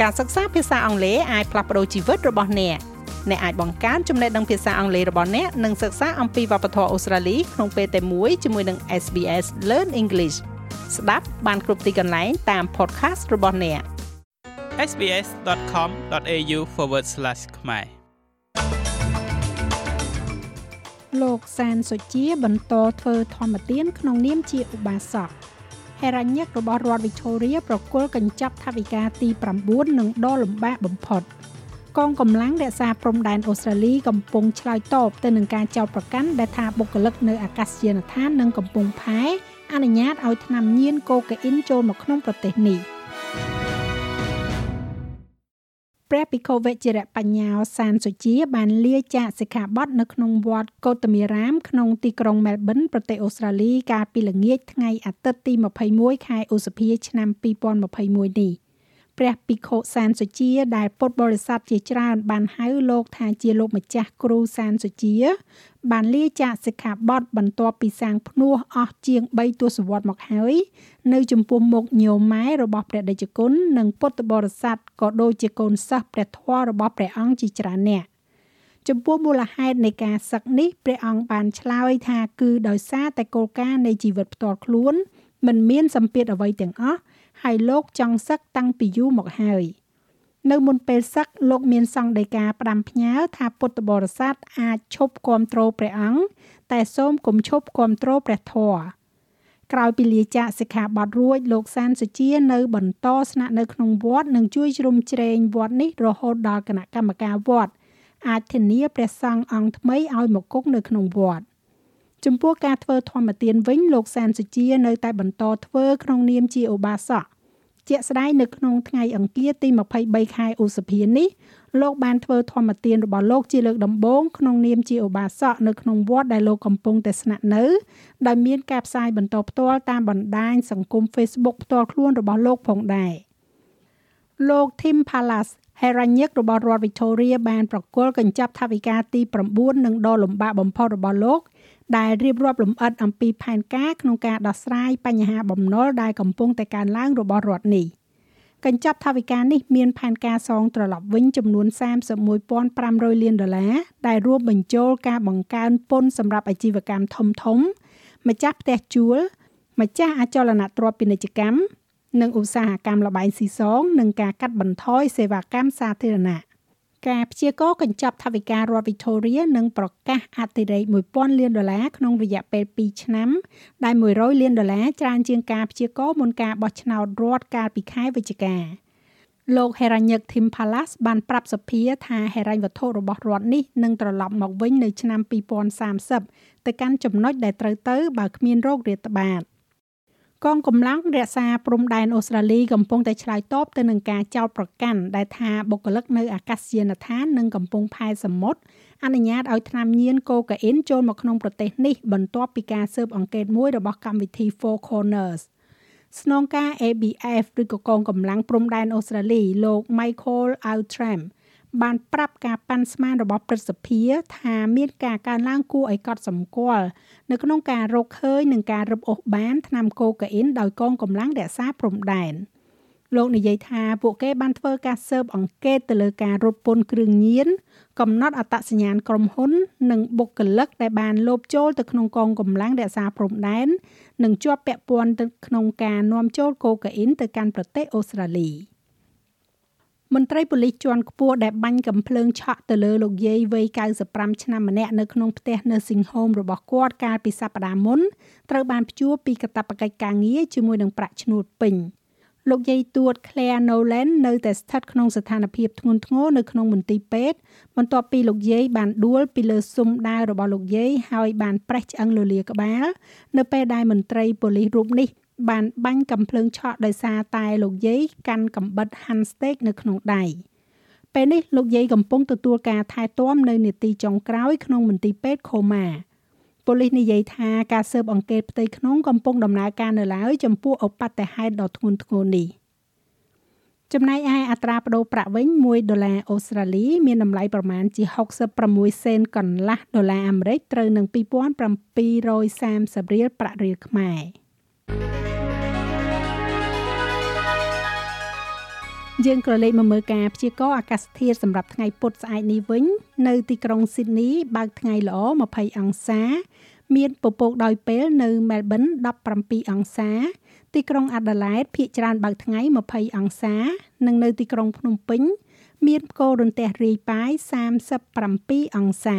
ការសិក្សាភាសាអង់គ្លេសអាចផ្លាស់ប្ដូរជីវិតរបស់អ្នកអ្នកអាចបង្កើនចំណេះដឹងភាសាអង់គ្លេសរបស់អ្នកនិងសិក្សាអំពីវប្បធម៌អូស្ត្រាលីក្នុងពេលតែមួយជាមួយនឹង SBS Learn English ស្ដាប់បានគ្រប់ទីកន្លែងតាម podcast របស់អ្នក sbs.com.au/ ខ្មែរលោកសានសុជាបន្តធ្វើធម្មទានក្នុងនាមជាឧបាសក ហេរញ្ញិករបស់រដ្ឋ Victoria ប្រគល់កញ្ចប់ថវិកាទី9និងដ៏លំបាកបំផុតកងកម្លាំងរក្សាព្រំដែនអូស្ត្រាលីកំពុងឆ្លើយតបទៅនឹងការចោទប្រកាន់ដែលថាបុគ្គលិកនៅអាកាសយានដ្ឋាននិងកំពង់ផែអនុញ្ញាតឲ្យថ្នាំញៀនកូកាអ៊ីនចូលមកក្នុងប្រទេសនេះ ព្រះភិក្ខុវេជ្ជរបញ្ញោសានសុជា បានលាចាកសិក្ខាបទនៅក្នុងវត្តកោតមីរាមក្នុងទីក្រុងមែលប៊នប្រទេសអូស្ត្រាលីកាលពីល្ងាចថ្ងៃអាទិត្យទី21ខែឧសភាឆ្នាំ2021នេះ ព្រះភិក្ខុសានសុជា ដែលពុទ្ធបរិស័ទជាច្រើនបានហៅលោកថាជាលោកម្ចាស់គ្រូសានសុជា បានលាចាកសិក្ខាបទបន្ទាប់ពីសាងភ្នោះអស់ជាង3ទសវត្សរ៍មកហើយនៅចំពោះមុខញោមម៉ែរបស់ព្រះដេចគុណនិងពុទ្ធបរិស័ទក៏ដូចជាកូនសិស្សព្រះធម៌របស់ព្រះអង្គជាច្រើនអ្នកចំពោះមូលហេតុនៃការសឹកនេះព្រះអង្គបានឆ្លើយថាគឺដោយសារតែគោលការណ៍នៃជីវិតផ្ទាល់ខ្លួនមិនមានសម្ពាធអ្វីទាំងអស់ ហើយលោកចង់សឹកតាំងពីយូរមកហើយនៅមុនពេលសឹកលោកមានសង្ឃដីកាផ្ដាំផ្ញើថាពុទ្ធបរិស័ទអាចឈប់គ្រប់គ្រងព្រះអង្គតែសូមកុំឈប់គ្រប់គ្រងព្រះធម៌ក្រោយពីលាចាកសិក្ខាបទរួចលោកសានសុជានៅបន្តស្នាក់នៅក្នុងវត្តនិងជួយជ្រោមជ្រែងវត្តនេះរហូតដល់គណៈកម្មការវត្តអាចធានាព្រះសង្ឃអង្គថ្មីឲ្យមកគង់នៅក្នុងវត្ត ចំពោះការធ្វើធម្មទានវិញលោកសានសុជានៅតែបន្តធ្វើក្នុងនាមជាឧបាសកជាក់ស្ដែងនៅក្នុងថ្ងៃអង្គារទី23ខែឧសភានេះលោកបានធ្វើធម្មទានរបស់លោកជាលើកដំបូងក្នុងនាមជាឧបាសកនៅក្នុងវត្តដែលលោកកំពុងតែស្នាក់នៅដោយមានការផ្សាយបន្តផ្ទាល់តាមបណ្ដាញសង្គម Facebook ផ្ទាល់ខ្លួនរបស់លោកផងដែរលោក Tim Palace ហេរ៉ាញិករបស់រដ្ឋ Victoria បានប្រគល់កញ្ចប់ថវិកាទី9និងដ៏លំបាកបំផុតរបស់លោក ដែលរៀបរាប់លម្អិតអំពីផែនការក្នុងការដោះស្រាយបញ្ហាបំណុលដែលកំពុងតែកើនឡើងរបស់រដ្ឋនេះកញ្ចប់ថវិកានេះមានផែនការសងត្រឡប់វិញចំនួន31,500លានដុល្លារដែលរួមបញ្ចូលការបង្កើនពន្ធសម្រាប់អាជីវកម្មធំធំម្ចាស់ផ្ទះជួល ម្ចាស់អចលនទ្រព្យពាណិជ្ជកម្មនិងឧស្សាហកម្មលបែងស៊ីសងនិងការកាត់បន្ថយសេវាកម្មសាធារណៈ ការព្យាករកញ្ចប់ថវិការដ្ឋ Victoria នឹងប្រកាសអតិរេក1000លានដុល្លារក្នុងរយៈពេល2ឆ្នាំដែល100លានដុល្លារច្រើនជាងការព្យាករមុនការបោះឆ្នោតរដ្ឋកាលពីខែវិច្ឆិកាលោកហេរ៉ាញឹក Tim Palace បានប្រាប់សភាថាហេរញ្ញវត្ថុរបស់រដ្ឋនេះនឹងត្រឡប់មកវិញនៅឆ្នាំ2030ទៅកាន់ចំណុចដែលត្រូវទៅបើគ្មានរោគរាតត្បាត។ កងកម្លាំងរក្សាព្រំដែនអូស្ត្រាលីកំពុងតែឆ្លើយតបទៅនឹងការចោទប្រកាន់ដែលថាបុគ្គលិកនៅអាកាសយានដ្ឋាននិងកំពង់ផែសមុទ្រអនុញ្ញាតឲ្យថ្នាំញៀនកូកាអ៊ីនចូលមកក្នុងប្រទេសនេះបន្ទាប់ពីការស៊ើបអង្កេតមួយរបស់កម្មវិធី Four Corners ស្នងការ ABF ឬក៏កងកម្លាំងព្រំដែនអូស្ត្រាលីលោក Michael Outram បានប្រាប់ការប៉ាន់ស្មានរបស់ព្រឹទ្ធសភាថាមានការកើនឡើងគួរឲ្យកត់សម្គាល់នៅក្នុងការរកឃើញនិងការរឹបអូសបានថ្នាំកូកាអ៊ីនដោយកងកម្លាំងរក្សាព្រំដែនលោកនិយាយថាពួកគេបានធ្វើការស៊ើបអង្កេតទៅលើការរត់ពន្ធគ្រឿងញៀនកំណត់អត្តសញ្ញាណក្រុមហ៊ុន និងបុគ្គលិកដែលបានលបចូលទៅក្នុងកងកម្លាំងរក្សាព្រំដែននិងជាប់ពាក់ព័ន្ធទៅក្នុងការនាំចូលកូកាអ៊ីនទៅកាន់ប្រទេសអូស្ត្រាលី។ មន្ត្រីប៉ូលីសជាន់ខ្ពស់ដែលបាញ់កំភ្លើងឆក់ទៅលើលោកយាយវ័យ95ឆ្នាំម្នាក់នៅក្នុងផ្ទះ nursing home របស់គាត់កាលពីសប្តាហ៍មុនត្រូវបានព្យួរពីកាតព្វកិច្ចការងារជាមួយនឹងប្រាក់ឈ្នួលពេញលោកយាយទួត Claire Nolan នៅតែស្ថិតក្នុងស្ថានភាពធ្ងន់ធ្ងរនៅក្នុងមន្ទីរពេទ្យបន្ទាប់ពីលោកយាយបានដួលពីលើស៊ុមដាវរបស់លោកយាយហើយបានប្រេះឆ្អឹងលលាក្បាល នៅពេលដែលមន្ត្រីប៉ូលីសរូបនេះ បានបាញ់កំភ្លើងឆក់ដោយសារតែលោកយាយកាន់កំបិតហាន់ស្តេកនៅក្នុងដៃពេលនេះលោកយាយកំពុងទទួលការថែទាំនៅនេតិចុងក្រោយក្នុងមន្ទីរពេទ្យខូម៉ាប៉ូលីសនិយាយថាការស៊ើបអង្កេតផ្ទៃក្នុងកំពុងដំណើរការនៅឡើយចំពោះឧបទ្ទហេតុដ៏ធ្ងន់ធ្ងរនេះចំណែកឯអត្រាប្តូរប្រាក់វិញ1ដុល្លារអូស្ត្រាលីមានតម្លៃប្រមាណជា66សេនកន្លះដុល្លារអាមេរិកត្រូវនឹង2730រៀលប្រាក់រៀលខ្មែរ យើងក៏លេខមកមើលការព្យាករណ៍អាកាសធាតុសម្រាប់ថ្ងៃពុធស្អែកនេះវិញ នៅទីក្រុងស៊ីដនីបើកថ្ងៃល្អ20អង្សា មានពពកដោយពេលនៅមែលប៊ន17អង្សា ទីក្រុងអាដាលេដភាគច្រើនបើកថ្ងៃ20អង្សា និងនៅទីក្រុងភ្នំពេញ មានផ្គររន្ទះរាយប៉ាយ37អង្សា